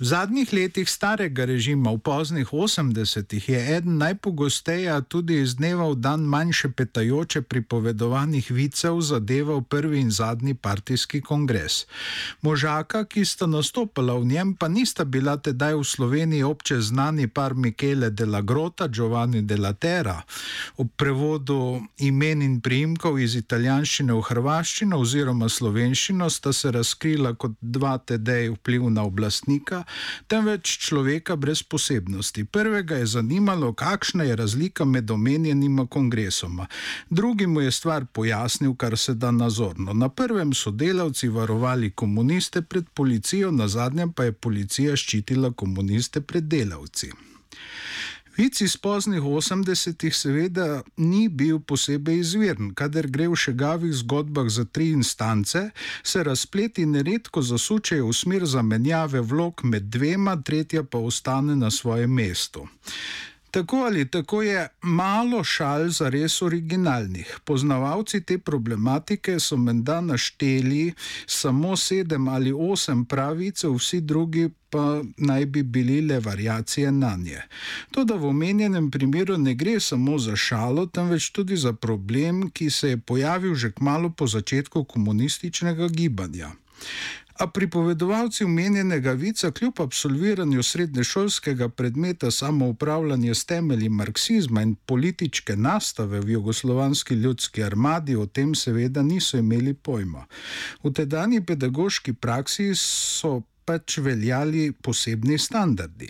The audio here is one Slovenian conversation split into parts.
V zadnjih letih starega režima, v poznih 80-ih, je eden najpogosteje, tudi iz dneva v dan manjše petajoče pripovedovanih vicev, zadeval prvi in zadnji partijski kongres. Možaka, ki sta nastopila v njem, pa nista bila tedaj v Sloveniji obče znani par Michele de la Grota, Giovanni de la Terra. V prevodu imen in priimkov iz italijanščine v hrvaščino oziroma slovenščino sta se razkrila kot dva tedej vplivna oblastnika temveč človeka brez posebnosti. Prvega je zanimalo, kakšna je razlika med omenjenima kongresoma. Drugi mu je stvar pojasnil, kar se da nazorno. Na prvem so delavci varovali komuniste pred policijo, na zadnjem pa je policija ščitila komuniste pred delavci. Vic iz poznih 80-ih seveda ni bil posebej izviren. Kader gre v šegavih zgodbah za tri instance, se razpleti neredko zasučejo v smer zamenjave vlog med dvema, tretja pa ostane na svojem mestu. Tako ali tako je malo šal za res originalnih. Poznavalci te problematike so menda našteli samo sedem ali osem pravicev, vsi drugi pa naj bi bili le variacije na nje. To, da v omenjenem primeru ne gre samo za šalo, temveč tudi za problem, ki se je pojavil že kmalo po začetku komunističnega gibanja. A pripovedovalci omenjenega vica, kljub absolviranju srednješolskega predmeta samoupravljanja s temelji marksizma in politične nastave v jugoslovanski ljudski armadi, o tem seveda niso imeli pojma. V tedajni pedagoški praksi so pač veljali posebni standardi.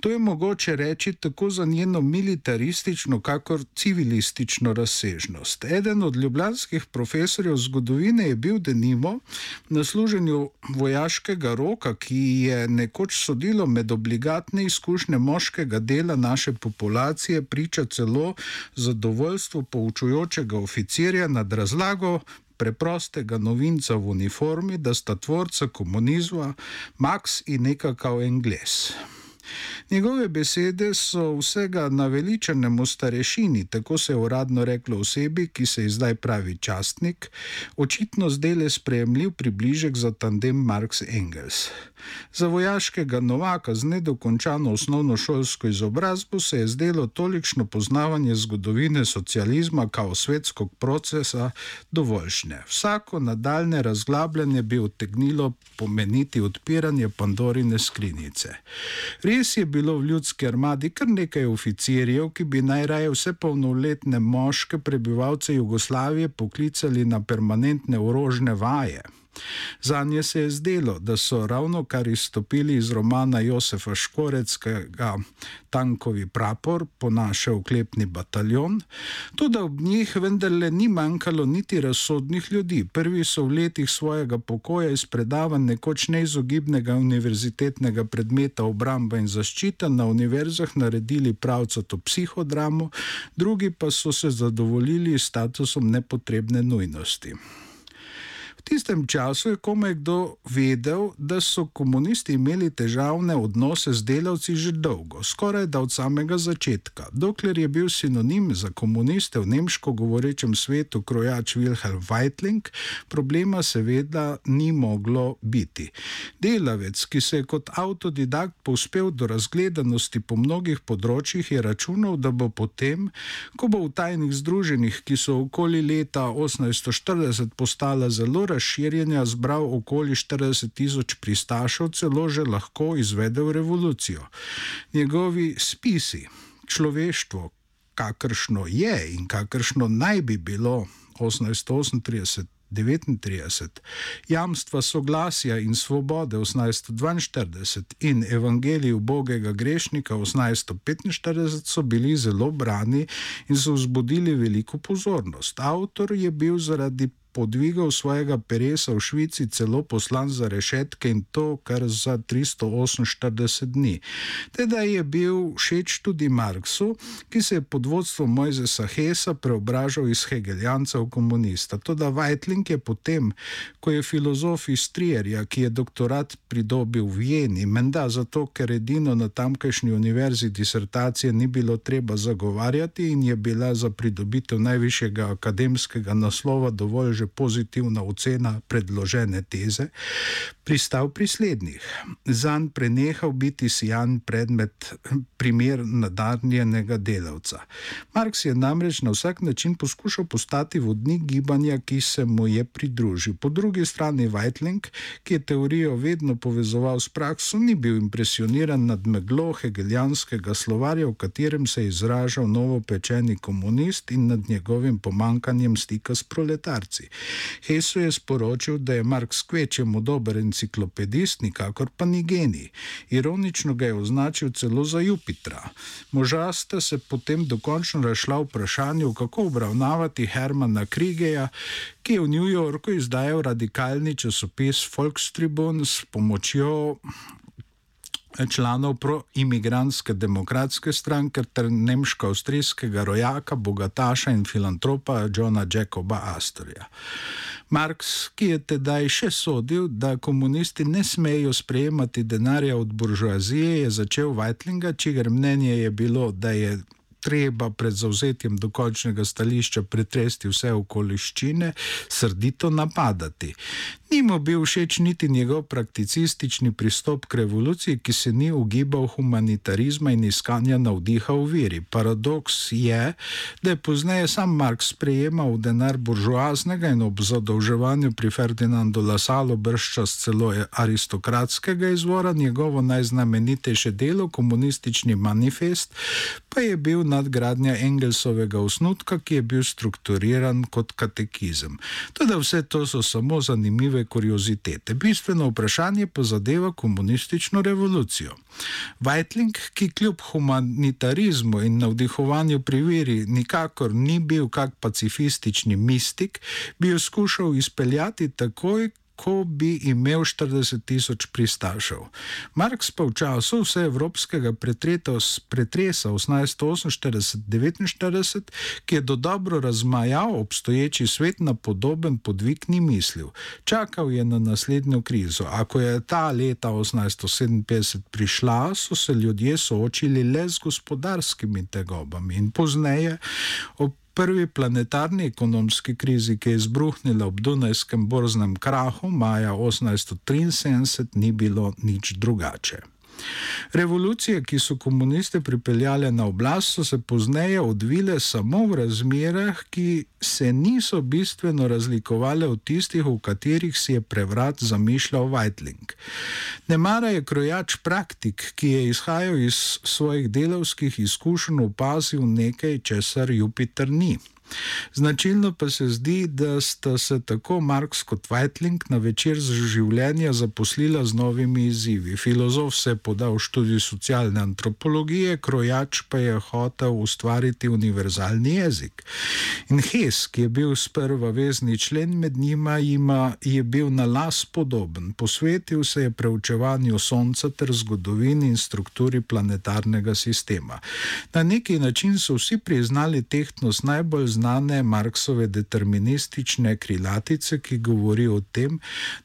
To je mogoče reči tako za njeno militaristično, kakor civilistično razsežnost. Eden od ljubljanskih profesorjev zgodovine je bil denimo na služenju vojaškega roka, ki je nekoč sodilo med obligatne izkušnje moškega dela naše populacije, priča celo zadovoljstvo poučujočega oficirja nad razlago preprostega novinca v uniformi, da sta tvorca komunizma Max in nekakav Engles. Njegove besede so vsega naveličanemu starešini, tako se je uradno reklo osebi, ki se je zdaj pravi častnik, očitno zdele sprejemljiv približek za tandem Marx Engels. Za vojaškega novaka z nedokončano osnovno šolsko izobrazbo se je zdelo tolikšno poznavanje zgodovine socializma kao svetskog procesa dovoljšne. Vsako nadaljne razglabljanje bi utegnilo pomeniti odpiranje Pandorine skrinjice. Res je bilo v ljudski armadi kar nekaj oficirjev, ki bi najraje vse polnoletne moške prebivalce Jugoslavije poklicali na permanentne orožne vaje. Za nje se je zdelo, da so ravno kar izstopili iz romana Josefa Škoreckega Tankovi prapor po naše oklepni bataljon, tudi ob njih vendarle ni manjkalo niti razsodnih ljudi. Prvi so v letih svojega pokoja iz predavanj nekoč neizogibnega univerzitetnega predmeta obramba in zaščita na univerzah naredili pravcato psihodramo, drugi pa so se zadovoljili statusom nepotrebne nujnosti tistem času je komaj kdo vedel, da so komunisti imeli težavne odnose z delavci že dolgo, skoraj da od samega začetka. Dokler je bil sinonim za komuniste v nemško govorečem svetu krojač Wilhelm Weitling, problema seveda ni moglo biti. Delavec, ki se je kot avtodidakt povzpel do razgledanosti po mnogih področjih, je računal, da bo potem, ko bo v tajnih združenjih, ki so okoli leta 1840 postala zelo razširjena, razširjenja zbral okoli 40 tisoč pristašev, celo že lahko izvedel revolucijo. Njegovi spisi, človeštvo, kakršno je in kakršno naj bi bilo 1838. 39, jamstva soglasja in svobode 1842 in evangelij ubogega grešnika 1845 so bili zelo brani in so vzbudili veliko pozornost. Avtor je bil zaradi podvigov svojega peresa v Švici celo poslan za rešetke in to kar za 348 dni. Teda je bil všeč tudi Marksu, ki se je pod vodstvom Mojzesa Hesa preobražal iz Hegeljanca v komunista. Toda Weitling je potem, ko je filozof iz Trierja, ki je doktorat pridobil v Jeni, menda zato, ker edino na tamkajšnji univerzi disertacije ni bilo treba zagovarjati in je bila za pridobitev najvišjega akademskega naslova dovolj že pozitivna ocena predložene teze, pristal pri slednjih. Zan prenehal biti sijan predmet, primer nadarnjenega delavca. Marks je namreč na vsak način poskušal postati vodnik gibanja, ki se mu je pridružil. Po drugi strani Weitling, ki je teorijo vedno povezoval s prakso, ni bil impresioniran nad meglo hegeljanskega slovarja, v katerem se je izražal novopečeni komunist in nad njegovim pomankanjem stika s proletarci. Hesu je sporočil, da je Marks kvečemu dober enciklopedist, nikakor pa ni genij. Ironično ga je označil celo za Jupitra. Moža sta se potem dokončno rašla v vprašanju, kako obravnavati Hermana Krigeja, ki je v New Yorku izdajal radikalni časopis Volkstribun s pomočjo članov proimigrantske demokratske stranke ter nemško-avstrijskega rojaka, bogataša in filantropa Johna Jacoba Astorja. Marks, ki je tedaj še sodil, da komunisti ne smejo sprejemati denarja od buržoazije, je začel Weitlinga, čigar mnenje je bilo, da je treba pred zauzetjem dokončnega stališča pretresti vse okoliščine, srdito napadati. Ni mu bil všeč niti njegov prakticistični pristop k revoluciji, ki se ni ugibal humanitarizma in iskanja navdiha v veri. Paradoks je, da je pozneje sam Marx sprejemal denar buržoaznega in ob zadolževanju pri Ferdinandu Lasalo brščas celo aristokratskega izvora, njegovo najznamenitejše delo, komunistični manifest, pa je bil nadgradnja Engelsovega osnutka, ki je bil strukturiran kot katekizem. Tudi vse to so samo zanimive kuriozitete. Bistveno vprašanje pa zadeva komunistično revolucijo. Weitling, ki kljub humanitarizmu in navdihovanju pri veri nikakor ni bil kak pacifistični mistik, bi jo skušal izpeljati takoj, ko bi imel 40 tisoč pristašev. Marx pa v času vseevropskega pretresa 1848-49, ki je do dobro razmajal obstoječi svet na podoben podvig, ni mislil. Čakal je na naslednjo krizo. Ako je ta leta 1857 prišla, so se ljudje soočili le z gospodarskimi tegobami in pozneje ob prvi planetarni ekonomski krizi, ki je izbruhnila ob Dunajskem borznem krahu maja 1873, ni bilo nič drugače. Revolucije, ki so komuniste pripeljale na oblast, so se pozneje odvile samo v razmerah, ki se niso bistveno razlikovale od tistih, v katerih si je prevrat zamišljal Weitling. Nemara je krojač praktik, ki je izhajal iz svojih delovskih izkušenj, opazil nekaj, česar Jupiter ni. Značilno pa se zdi, da sta se tako Marx kot Weitling na večer z življenja zaposlila z novimi izzivi. Filozof se je podal v študij socialne antropologije, krojač pa je hotel ustvariti univerzalni jezik. In Hes, ki je bil sprva vezni člen med njima, ima, je bil na las podoben. Posvetil se je preučevanju Sonca ter zgodovini in strukturi planetarnega sistema. Na neki način so vsi priznali tehtnost najbolj znanega znane Marksove deterministične krilatice, ki govori o tem,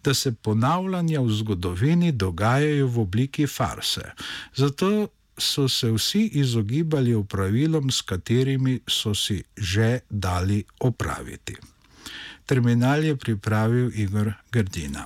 da se ponavljanja v zgodovini dogajajo v obliki farse. Zato so se vsi izogibali opravilom, s katerimi so si že dali opraviti. Terminal je pripravil Igor Grdina.